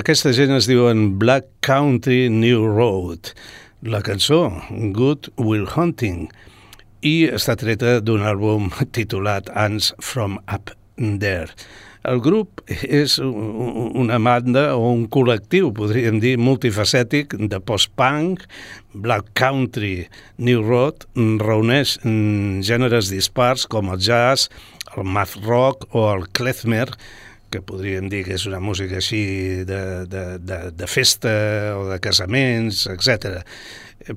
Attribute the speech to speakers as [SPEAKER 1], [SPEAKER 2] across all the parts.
[SPEAKER 1] Aquesta gent es diuen Black Country New Road. La cançó, Good Will Hunting, i està treta d'un àlbum titulat Ants from Up There. El grup és una banda o un col·lectiu, podríem dir, multifacètic de post-punk, black country, new road, reuneix gèneres dispars com el jazz, el math rock o el klezmer, que podríem dir que és una música així de, de, de, de festa o de casaments, etc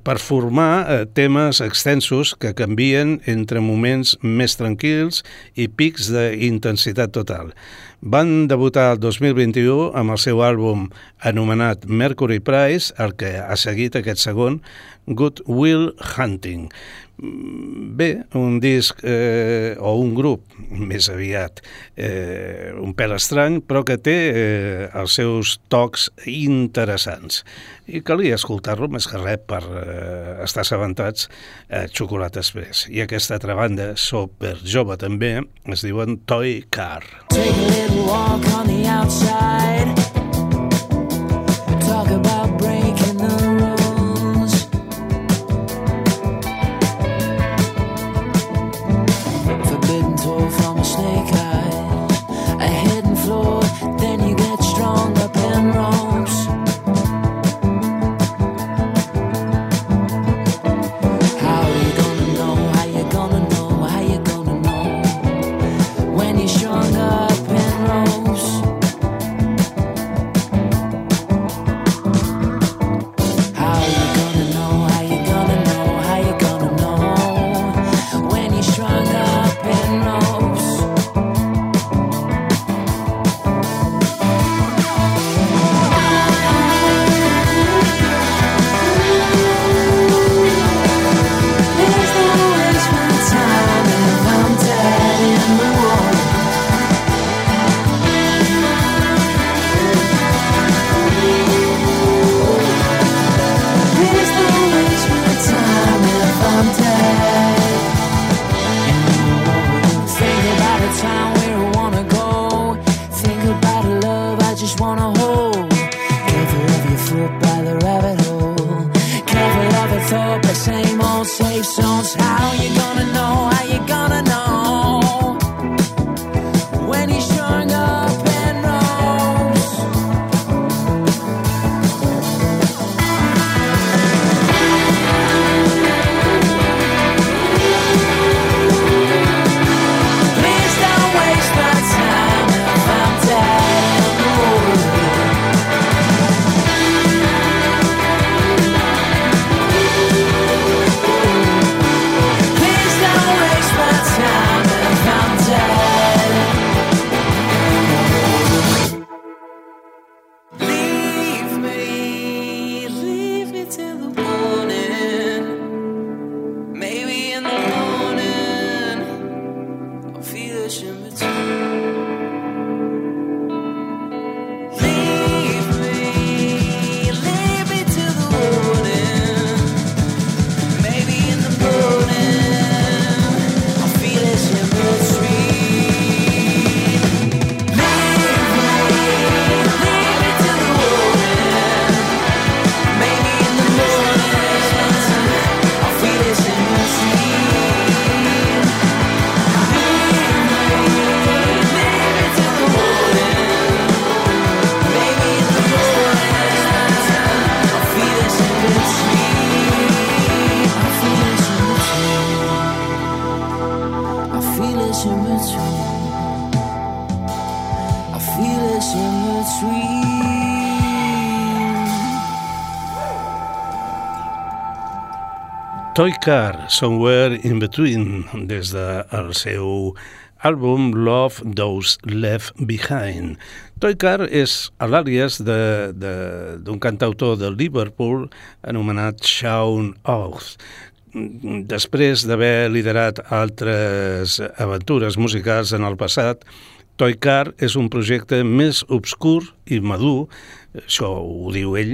[SPEAKER 1] per formar eh, temes extensos que canvien entre moments més tranquils i pics d'intensitat total. Van debutar el 2021 amb el seu àlbum anomenat Mercury Prize, el que ha seguit aquest segon, Good Will Hunting. Bé, un disc eh, o un grup, més aviat, eh, un pèl estrany, però que té eh, els seus tocs interessants. I calia escoltar-lo més que res per eh, estar assabentats a Xocolata Express. I aquesta altra banda, super jove també, es diuen Toy Car. Take a little walk on the outside Toy Car Somewhere in Between des del seu àlbum Love Those Left Behind. Toy Car és l'àlies d'un cantautor de Liverpool anomenat Shaun Oath, després d'haver liderat altres aventures musicals en el passat,
[SPEAKER 2] Toy Car és un projecte més obscur i madur això ho diu ell,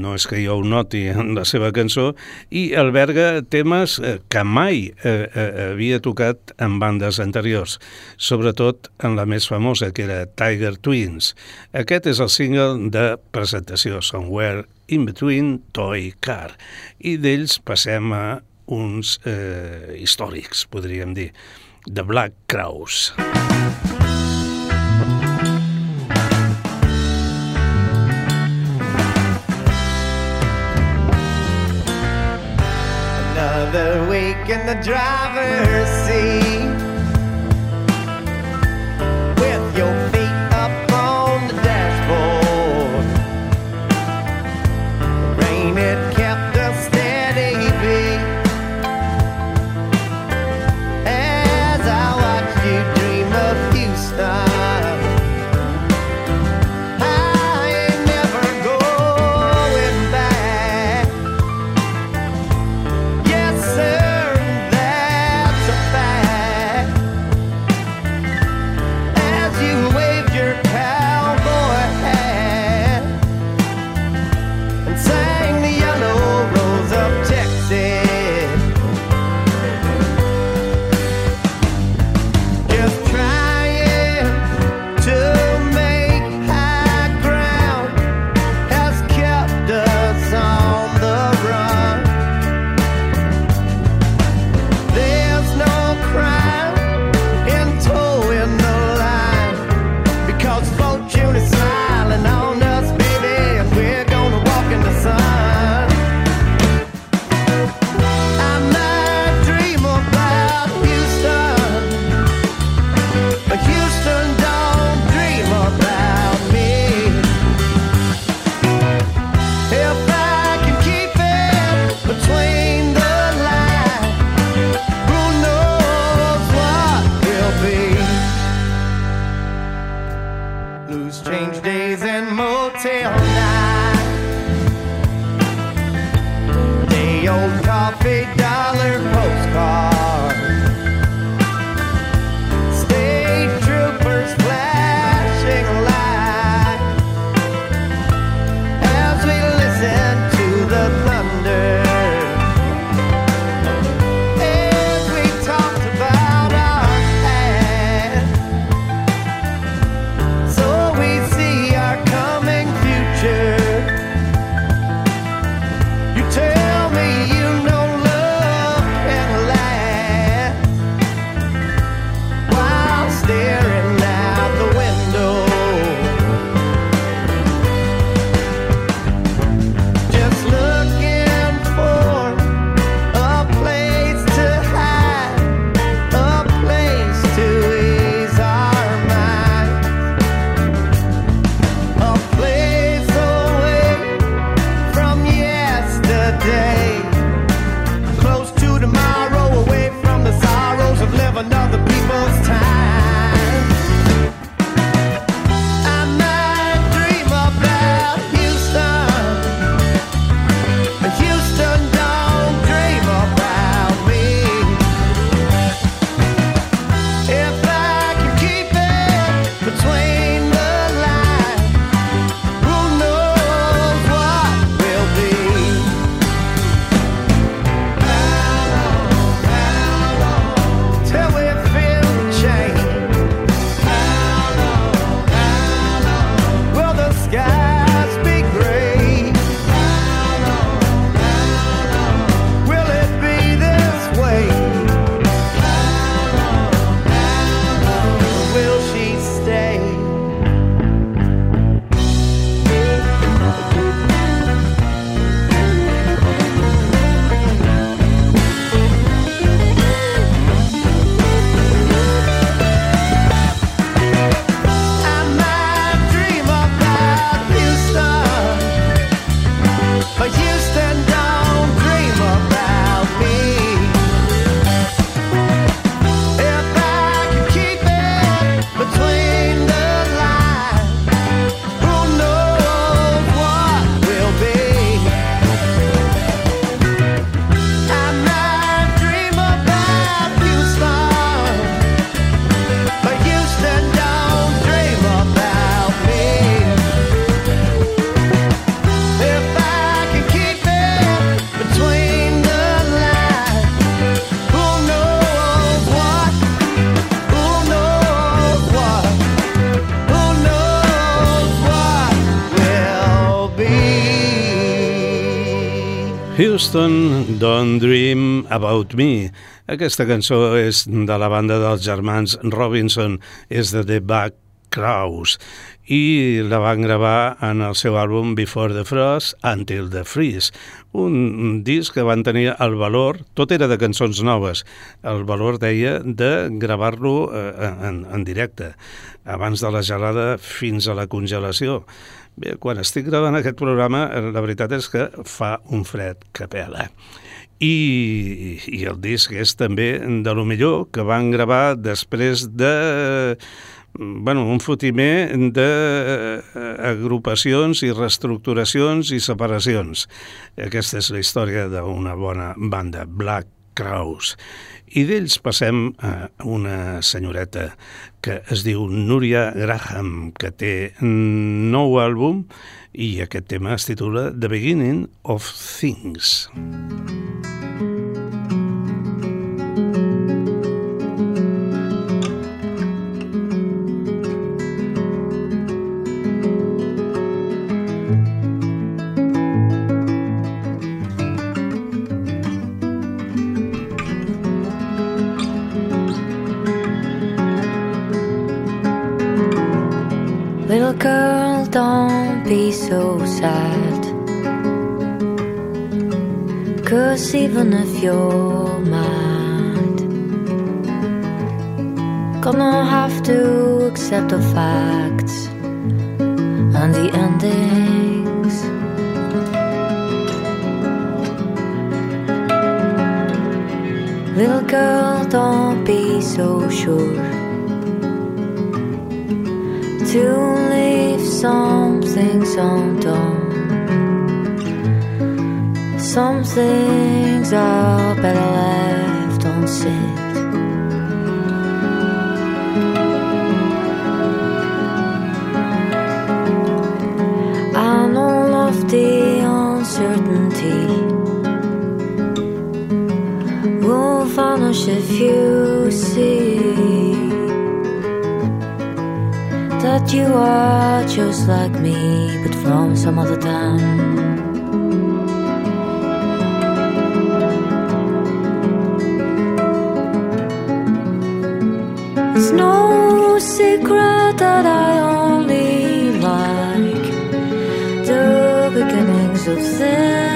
[SPEAKER 2] no és que jo ho noti en la seva cançó, i alberga temes eh, que mai eh, eh, havia tocat en bandes anteriors, sobretot en la més famosa, que era Tiger Twins. Aquest és el single de presentació Somewhere in Between Toy Car, i d'ells passem a uns eh, històrics, podríem dir, The Black Crowes.
[SPEAKER 3] Música another week in the driver's seat. Houston, Don't Dream About Me.
[SPEAKER 2] Aquesta cançó és de la banda dels germans Robinson, és de The Back Crows i la van gravar en el seu àlbum Before the Frost, Until the Freeze, un disc que van tenir el valor, tot era de cançons noves, el valor, deia, de gravar-lo eh, en, en directe, abans de la gelada fins a la congelació. Bé, quan estic gravant aquest programa, eh, la veritat és que fa un fred que pela. I, i el disc és també de lo millor que van gravar després de bueno, un fotimer d'agrupacions i reestructuracions i separacions. Aquesta és la història d'una bona banda, Black Crowes. I d'ells passem a una senyoreta que es diu Núria Graham, que té nou àlbum i aquest tema es titula The Beginning of Things. Música
[SPEAKER 4] don't be so sad. Cause even if you're mad, gonna have to accept the facts and the endings. Little girl, don't be so sure to leave some things undone. Some things are better left unsaid. That you are just like me, but from some other time. It's no secret that I only like the beginnings of things.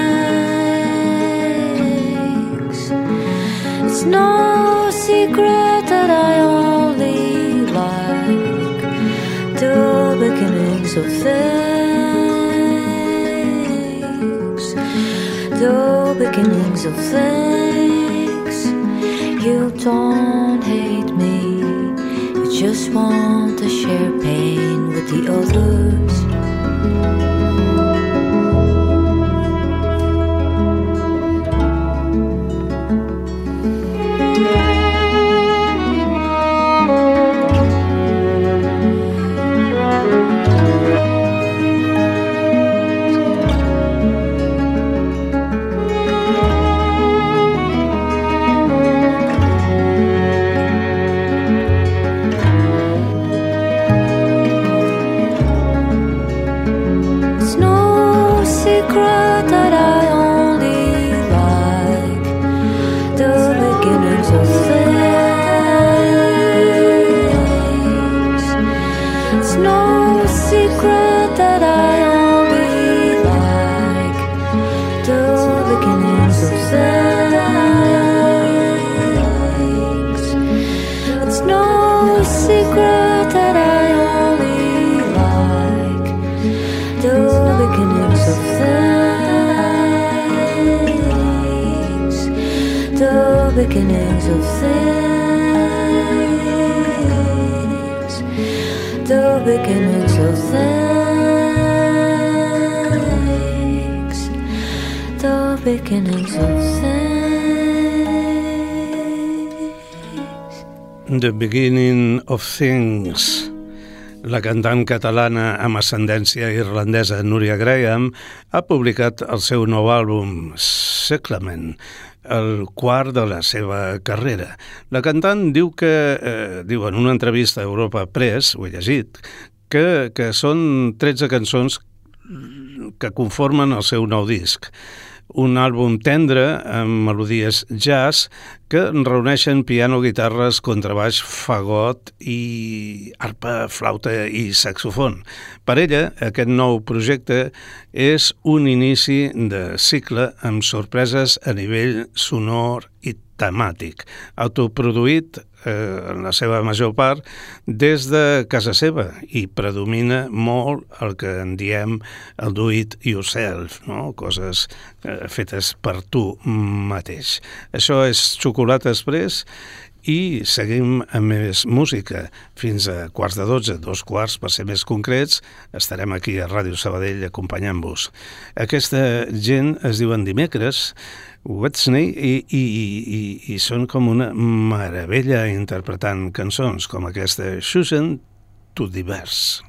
[SPEAKER 4] It's no of things, the beginnings of things. You don't hate me, you just want to share pain with the others. The beginnings of things. The
[SPEAKER 2] beginning of things. La cantant catalana amb ascendència irlandesa Núria Graham ha publicat el seu nou àlbum, Seclement, el quart de la seva carrera. La cantant diu que, eh, diu en una entrevista a Europa Press, ho he llegit, que, que són 13 cançons que conformen el seu nou disc. un àlbum tendre amb melodies jazz que reuneixen piano, guitarres, contrabaix, fagot i arpa, flauta i saxofon. Per ella, aquest nou projecte és un inici de cicle amb sorpreses a nivell sonor i temàtic, autoproduït eh, en la seva major part des de casa seva i predomina molt el que en diem el do it yourself, no? coses eh, fetes per tu mateix. Això és Xocolata Express i seguim amb més música. Fins a quarts de dotze, dos quarts per ser més concrets, estarem aquí a Ràdio Sabadell acompanyant-vos. Aquesta gent es diuen dimecres, Whitney i, i, i, i són com una meravella interpretant cançons com aquesta Susan to Divers.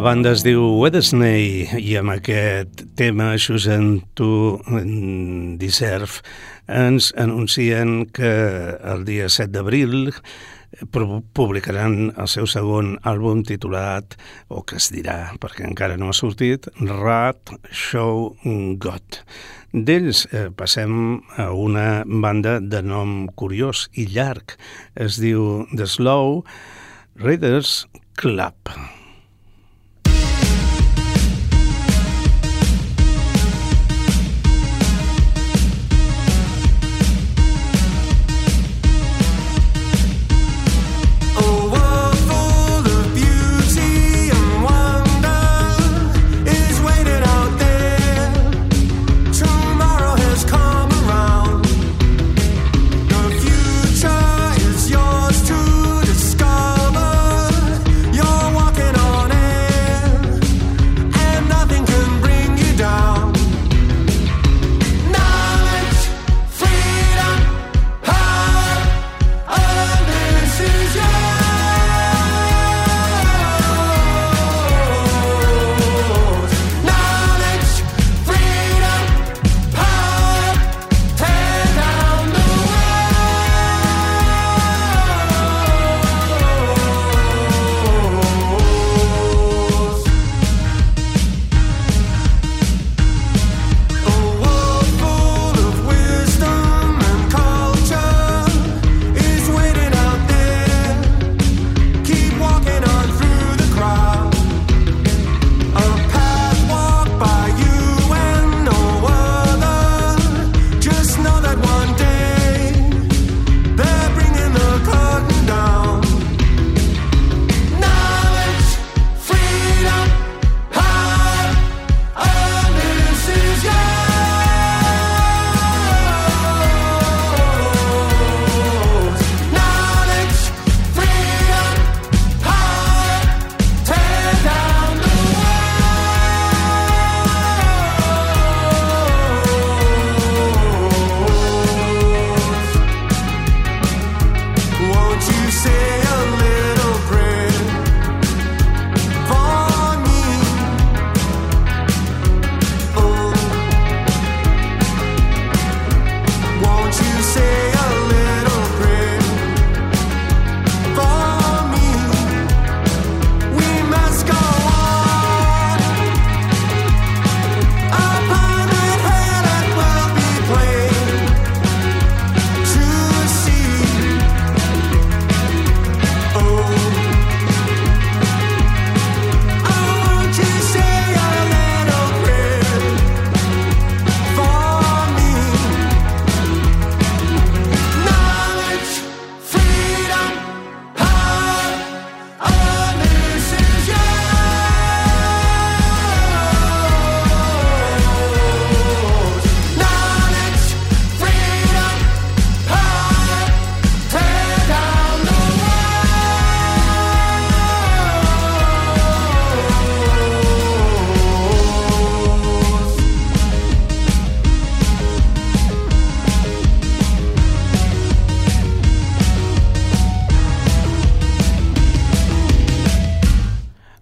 [SPEAKER 3] La banda es diu Wednesday i amb aquest tema Susan to Deserve ens anuncien que el dia 7 d'abril publicaran el seu segon àlbum titulat, o que es dirà, perquè encara no ha sortit, Rat Show God. D'ells eh, passem a una banda de nom curiós i llarg. Es diu The Slow Raiders Club.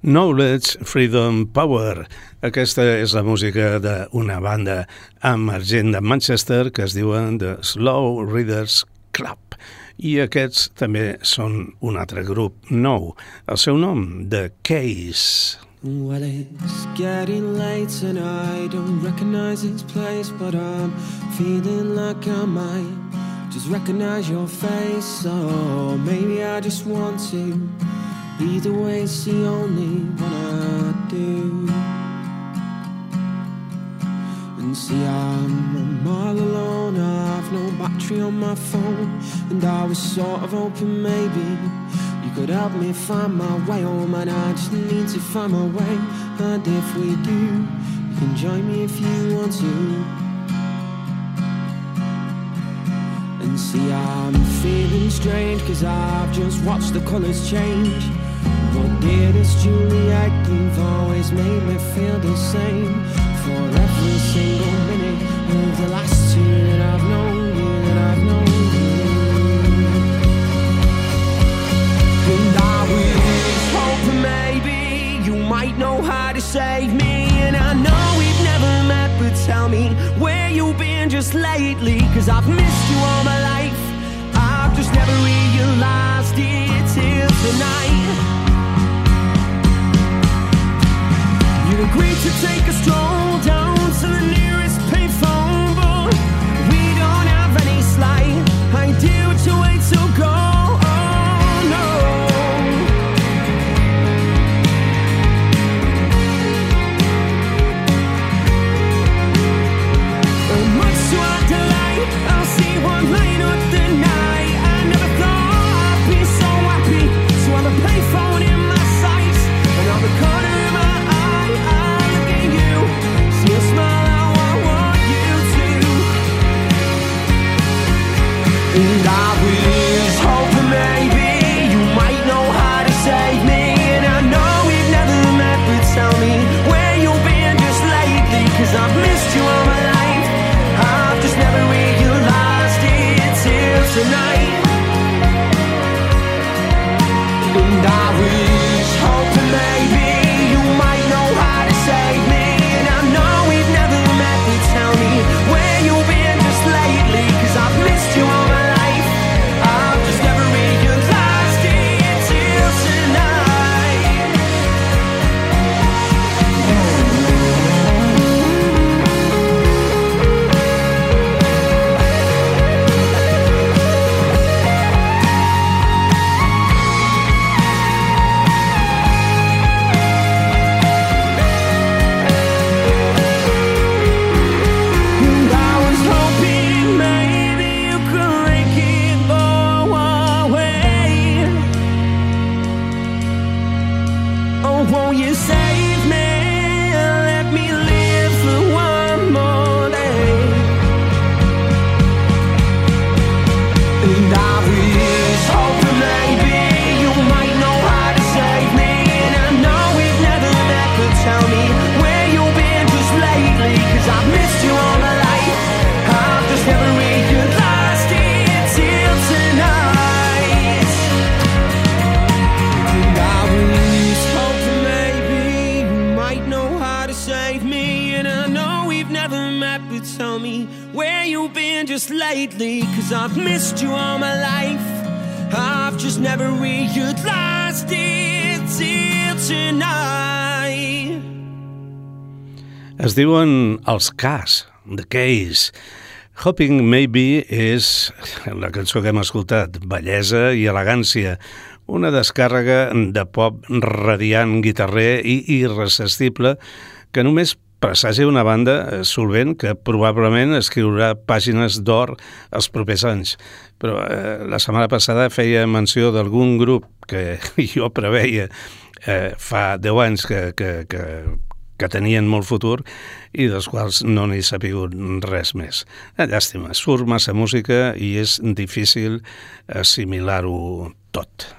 [SPEAKER 3] Knowledge, Freedom, Power. Aquesta és la música d'una banda emergent de Manchester que es diuen The Slow Readers Club. I aquests també són un altre grup nou. El seu nom, The Case. Well, it's getting late and I don't recognize this place But I'm feeling like I might just recognize your face So maybe I just want to Either way, it's the only one I do. And see, I'm, I'm all alone. I've no battery on my phone. And I was sort of hoping maybe you could help me find my way oh, home. And I just need to find my way. And if we do, you can join me if you want to. And see, I'm feeling strange cause I've just watched the colours change. But dearest Juliet, you've always made me feel the same. For every single minute of the last year that I've known you. And I maybe you might know how to save me. And I know we've never met, but tell me where you've been just lately. Cause I've missed you all my life. Just never realized it till tonight. You agreed to take a stroll down to the tonight. And I was
[SPEAKER 2] diuen els Cas, The Case. Hoping Maybe és la cançó que hem escoltat, bellesa i elegància, una descàrrega de pop radiant, guitarrer i irresistible que només presagia una banda solvent que probablement escriurà pàgines d'or els propers anys. Però eh, la setmana passada feia menció d'algun grup que jo preveia eh, fa 10 anys que, que, que, que tenien molt futur i dels quals no n'he sapigut res més. Eh, llàstima, surt massa música i és difícil assimilar-ho tot.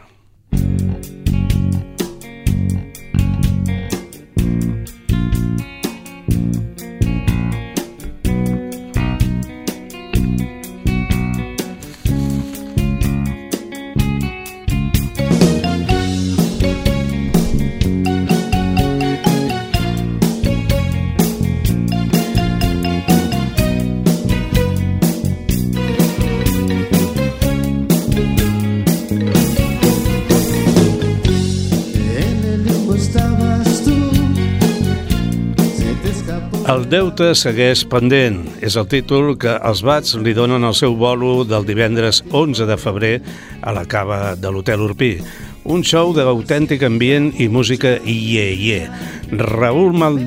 [SPEAKER 2] Deute segueix pendent. És el títol que els Bats li donen al seu bolo del divendres 11 de febrer a la cava de l'Hotel Urpí. Un show d'autèntic ambient i música ié-ié. Raúl Mal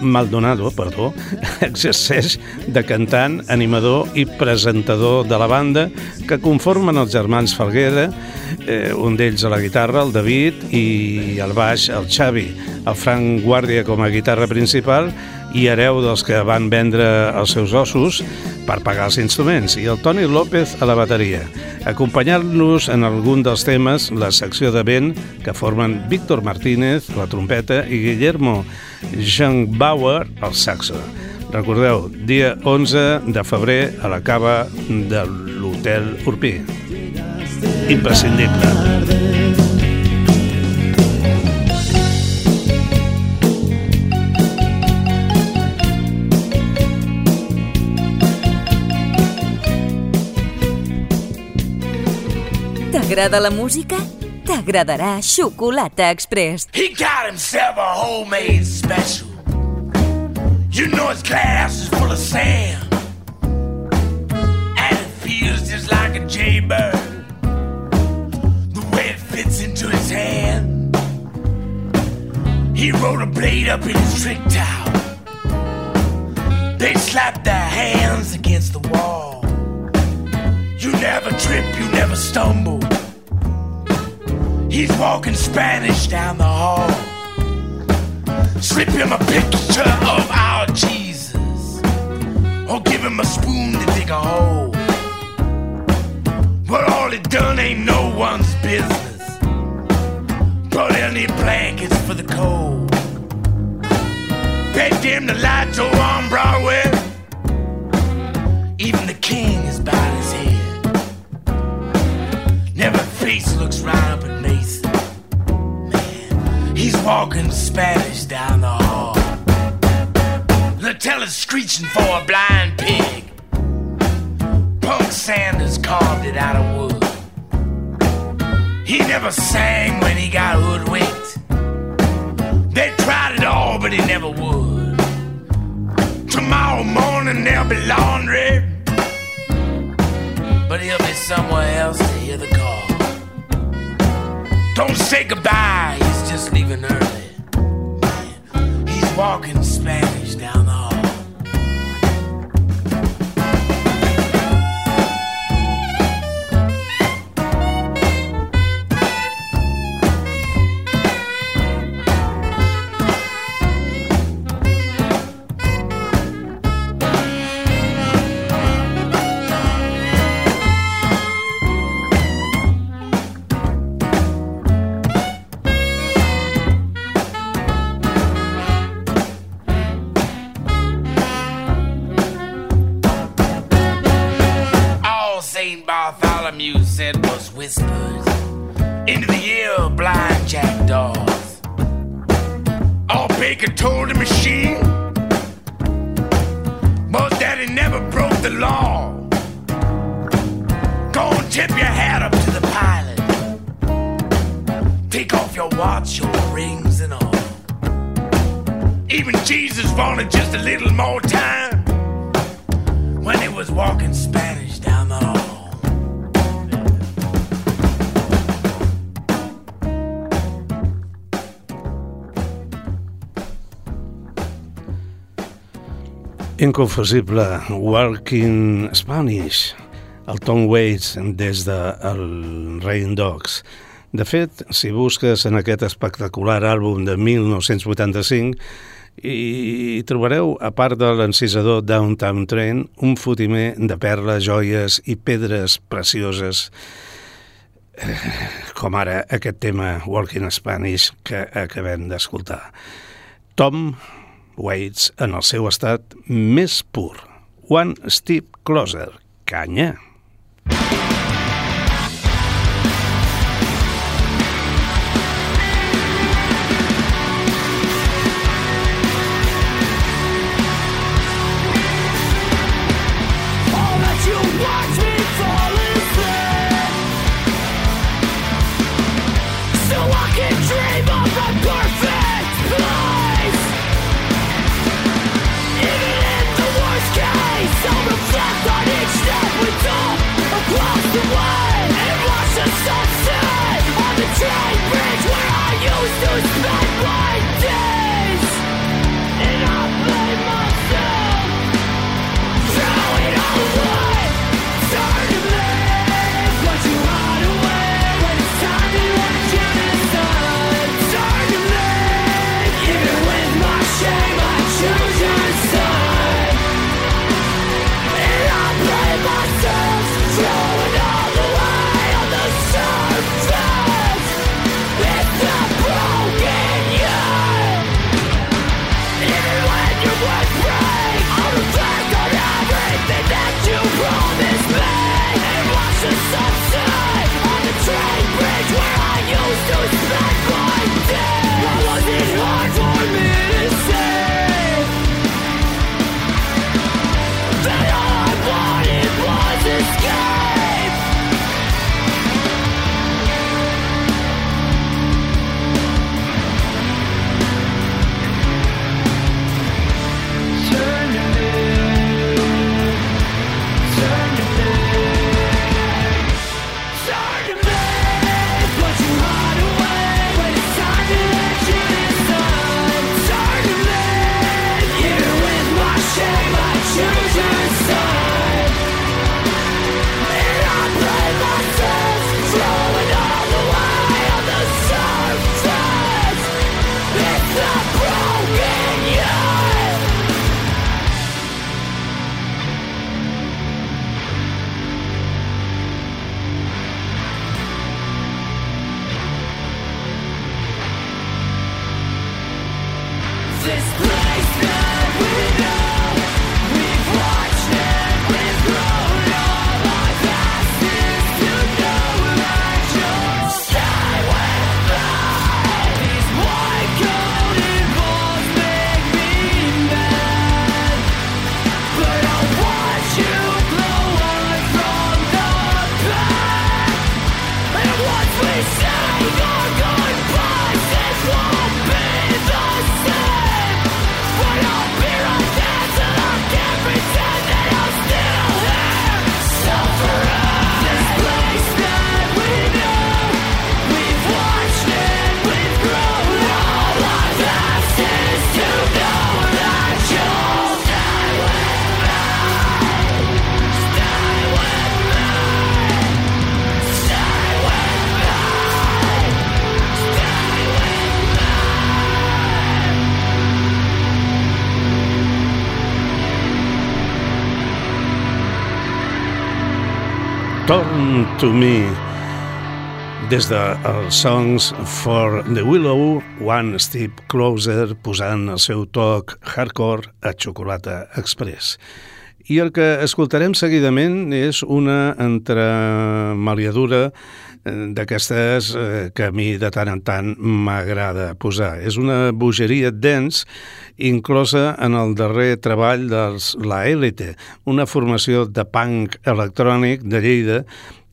[SPEAKER 2] Maldonado perdó, exerceix de cantant, animador i presentador de la banda que conformen els germans Falguera, eh, un d'ells a la guitarra, el David, i al baix, el Xavi, el Frank Guàrdia com a guitarra principal i hereu dels que van vendre els seus ossos per pagar els instruments, i el Toni López a la bateria. Acompanyant-nos en algun dels temes, la secció de vent que formen Víctor Martínez, la trompeta, i Guillermo Jean Bauer, el saxo. Recordeu, dia 11 de febrer a la cava de l'Hotel Urpí. Imprescindible.
[SPEAKER 5] T'agrada la música? T'agradarà Xocolata Express.
[SPEAKER 6] He got himself a homemade special. You know his glass is full of sand. And it feels just like a jaybird. The way it fits into his hand. He rode a blade up in his trick tower. They slapped their hands against the wall. You never trip, you never stumble. He's walking Spanish down the hall. Slip him a picture of our Jesus, or give him a spoon to dig a hole. But all it done ain't no one's business. Brought any blankets for the cold. Paid dim the lights over on Broadway. Walking Spanish down the hall. The teller's screeching for a blind pig. Punk Sanders carved it out of wood. He never sang when he got hoodwinked. They tried it all, but he never would. Tomorrow morning there'll be laundry, but he'll be somewhere else to hear the call. Don't say goodbye, he's just leaving early. He's walking Spanish Baker told the machine that he never broke the law. Go and tip your hat up to the pilot. Take off your watch, your rings, and all. Even Jesus wanted just a little more time when he was walking Spanish
[SPEAKER 2] Inconfusible, Walking Spanish, el Tom Waits des de Rain Dogs. De fet, si busques en aquest espectacular àlbum de 1985, hi trobareu, a part de l'encisador Downtown Train, un fotimer de perles, joies i pedres precioses, eh, com ara aquest tema Walking Spanish que acabem d'escoltar. Tom Waits en el seu estat més pur. One Step Closer. Canya! to Me des de els Songs for the Willow, One Step Closer, posant el seu toc hardcore a Xocolata Express. I el que escoltarem seguidament és una entremaliadura eh, d'aquestes eh, que a mi de tant en tant m'agrada posar. És una bogeria dens inclosa en el darrer treball dels La Elite, una formació de punk electrònic de Lleida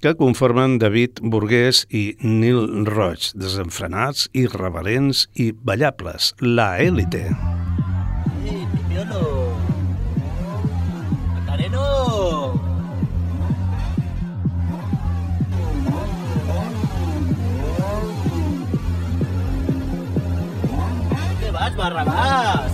[SPEAKER 2] que conformen David Burgués i Neil Roig, desenfrenats, irreverents i ballables, la
[SPEAKER 7] élite. Sí, Barrabás?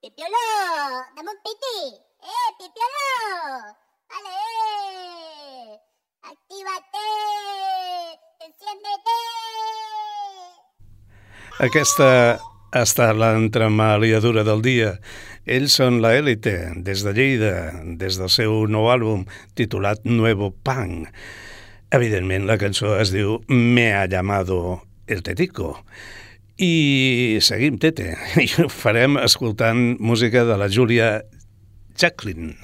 [SPEAKER 7] ¡Pipiolo!
[SPEAKER 8] ¡Dame un piti! ¡Eh, Pipiolo! ¡Vale! ¡Actívate! ¡Enciéndete!
[SPEAKER 4] Aquesta ha estat l'entremaliadura del dia. Ells són la élite, des de Lleida, des del seu nou àlbum, titulat Nuevo Punk. Evidentment, la cançó es diu Me ha llamado el tetico. I seguim, Tete, i ho farem escoltant música de la Júlia Jacqueline.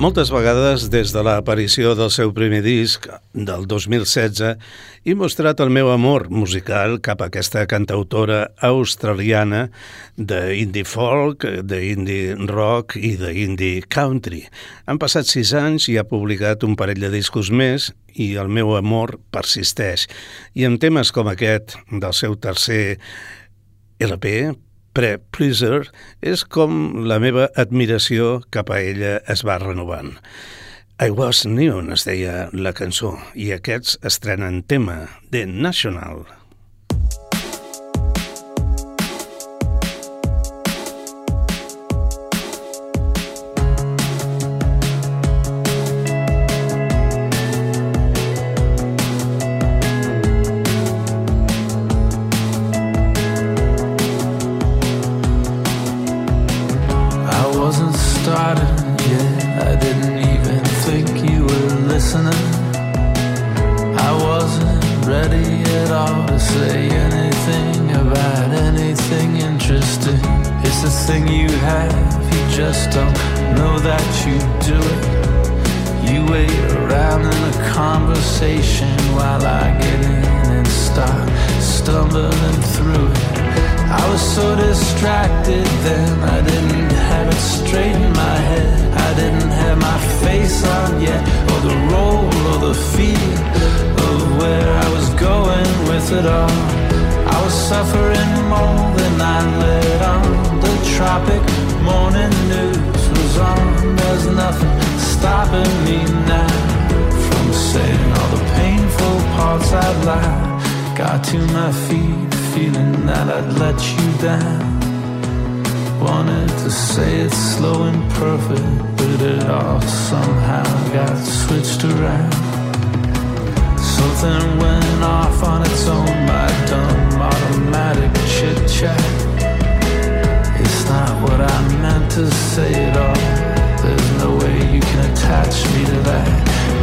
[SPEAKER 4] Moltes vegades des de l'aparició del seu primer disc, del 2016, he mostrat el meu amor musical cap a aquesta cantautora australiana d'indie folk, d'indie rock i d'indie country. Han passat sis anys i ha publicat un parell de discos més i el meu amor persisteix. I amb temes com aquest del seu tercer LP, pre-Pleaser és com la meva admiració cap a ella es va renovant. I Was Neon es deia la cançó i aquests estrenen tema de National.
[SPEAKER 1] Have, you just don't know that you do it. You wait around in a conversation while I get in and start stumbling through it. I was so distracted then, I didn't have it straight in my head. I didn't have my face on yet, or the role, or the feel of where I was going with it all. Suffering more than I let on. The tropic morning news was on. There's nothing stopping me now from saying all the painful parts I'd lie. Got to my feet, feeling that I'd let you down. Wanted to say it slow and perfect, but it all somehow got switched around. Something went off on its own my dumb chit chat. It's not what I meant to say at all. There's no way you can attach me to that.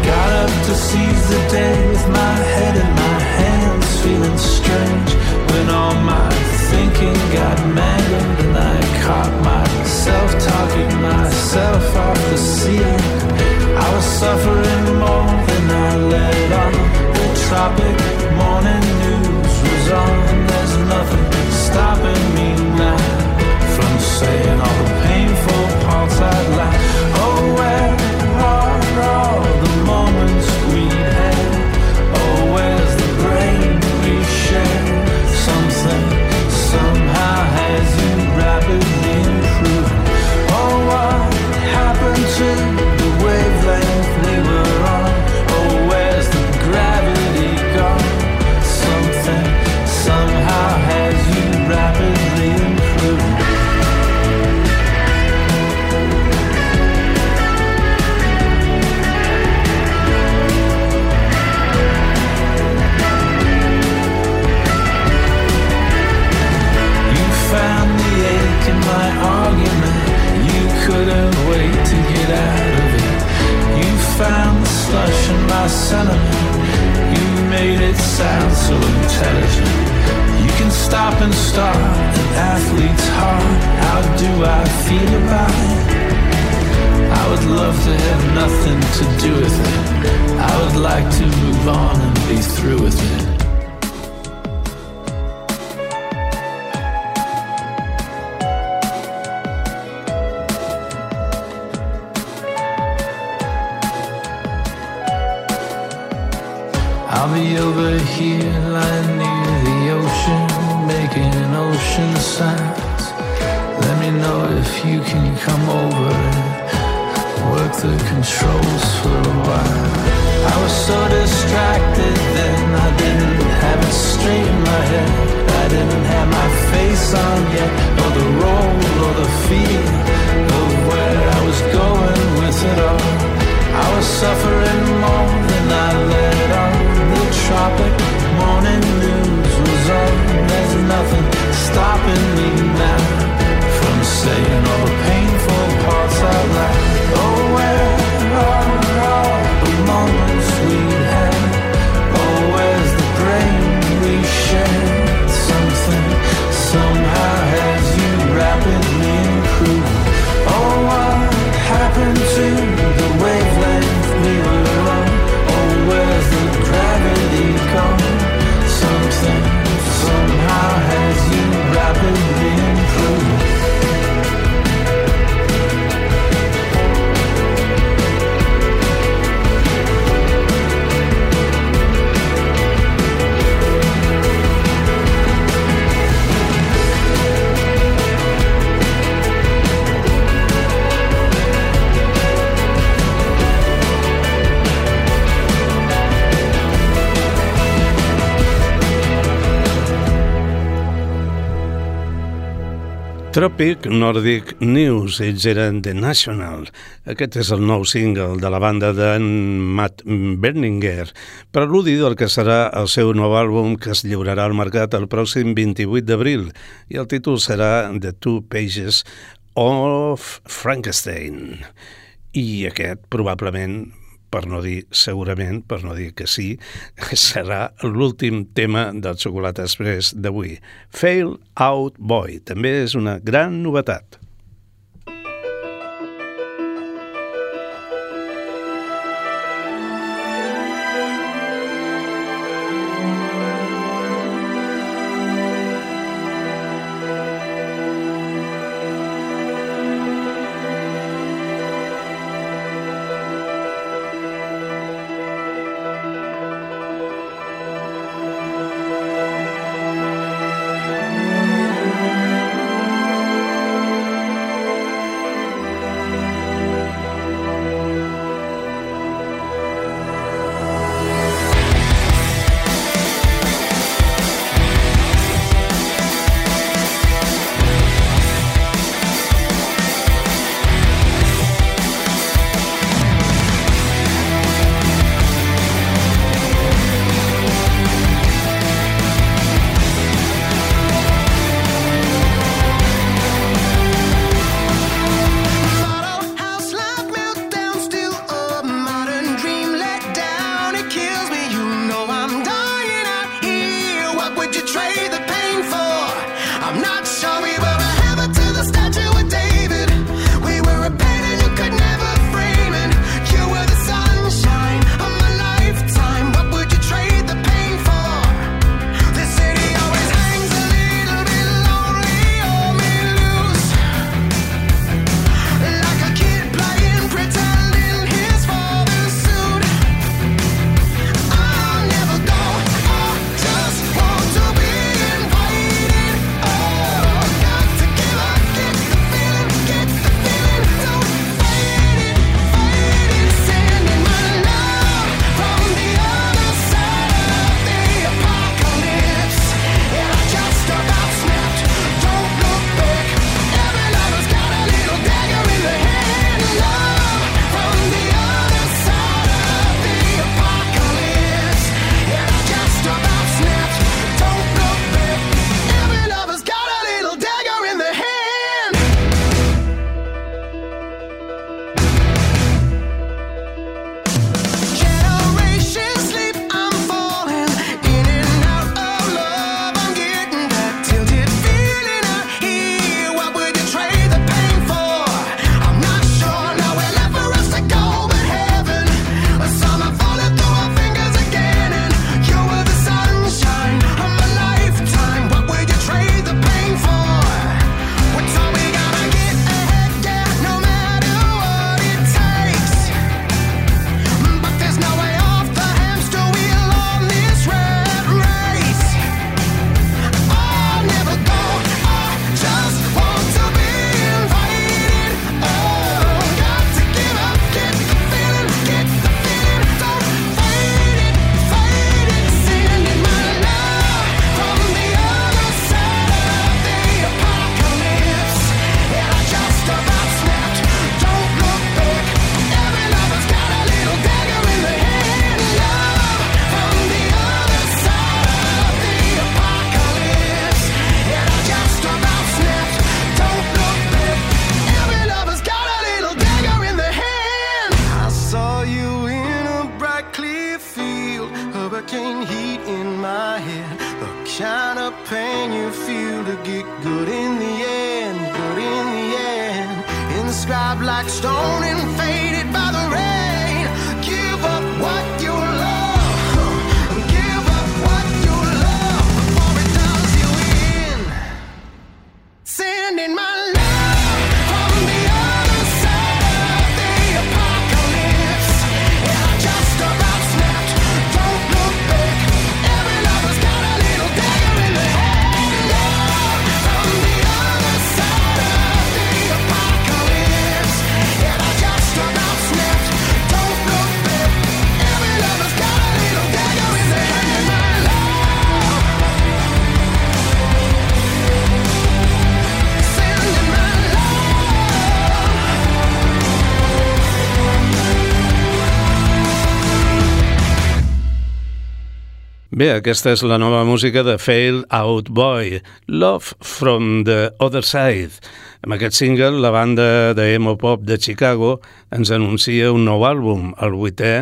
[SPEAKER 1] Got up to seize the day with my head in my hands, feeling strange when all my thinking got mangled and I caught myself talking myself off the ceiling. I was suffering more than I let on. The tropic morning news There's nothing stopping me now from saying all the painful
[SPEAKER 2] Tropic Nordic News, ells eren The National. Aquest és el nou single de la banda d'en Matt Berninger, preludi del que serà el seu nou àlbum que es lliurarà al mercat el pròxim 28 d'abril i el títol serà The Two Pages
[SPEAKER 3] of Frankenstein. I aquest, probablement, per no dir segurament, per no dir que sí, serà l'últim tema del Xocolata Express d'avui. Fail Out Boy. També és una gran novetat. Bé, aquesta és la nova música de Fail Out Boy, Love from the Other Side.
[SPEAKER 2] Amb aquest single, la banda de emo pop de Chicago ens anuncia un nou àlbum, el vuitè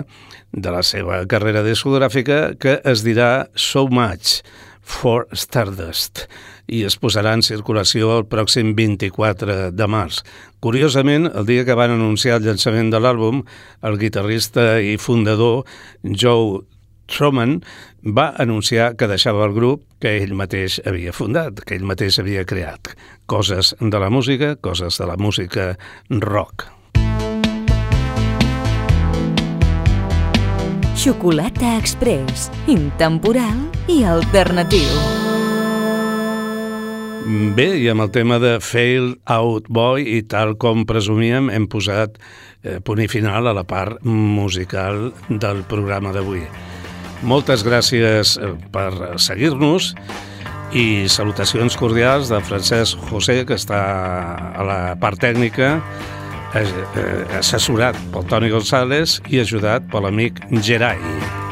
[SPEAKER 2] de la seva carrera discogràfica, que es dirà So Much for Stardust i es posarà en circulació el pròxim 24 de març. Curiosament, el dia que van anunciar el llançament de l'àlbum, el guitarrista i fundador Joe Troman va anunciar que deixava el grup que ell mateix havia fundat, que ell mateix havia creat. Coses de la música, coses de la música rock.
[SPEAKER 5] Xocolata Express, intemporal i alternatiu.
[SPEAKER 2] Bé, i amb el tema de Fail Out Boy i tal com presumíem hem posat eh, punt i final a la part musical del programa d'avui. Moltes gràcies eh, per seguir-nos i salutacions cordials de Francesc José, que està a la part tècnica, eh, assessorat pel Toni González i ajudat per l'amic Gerai.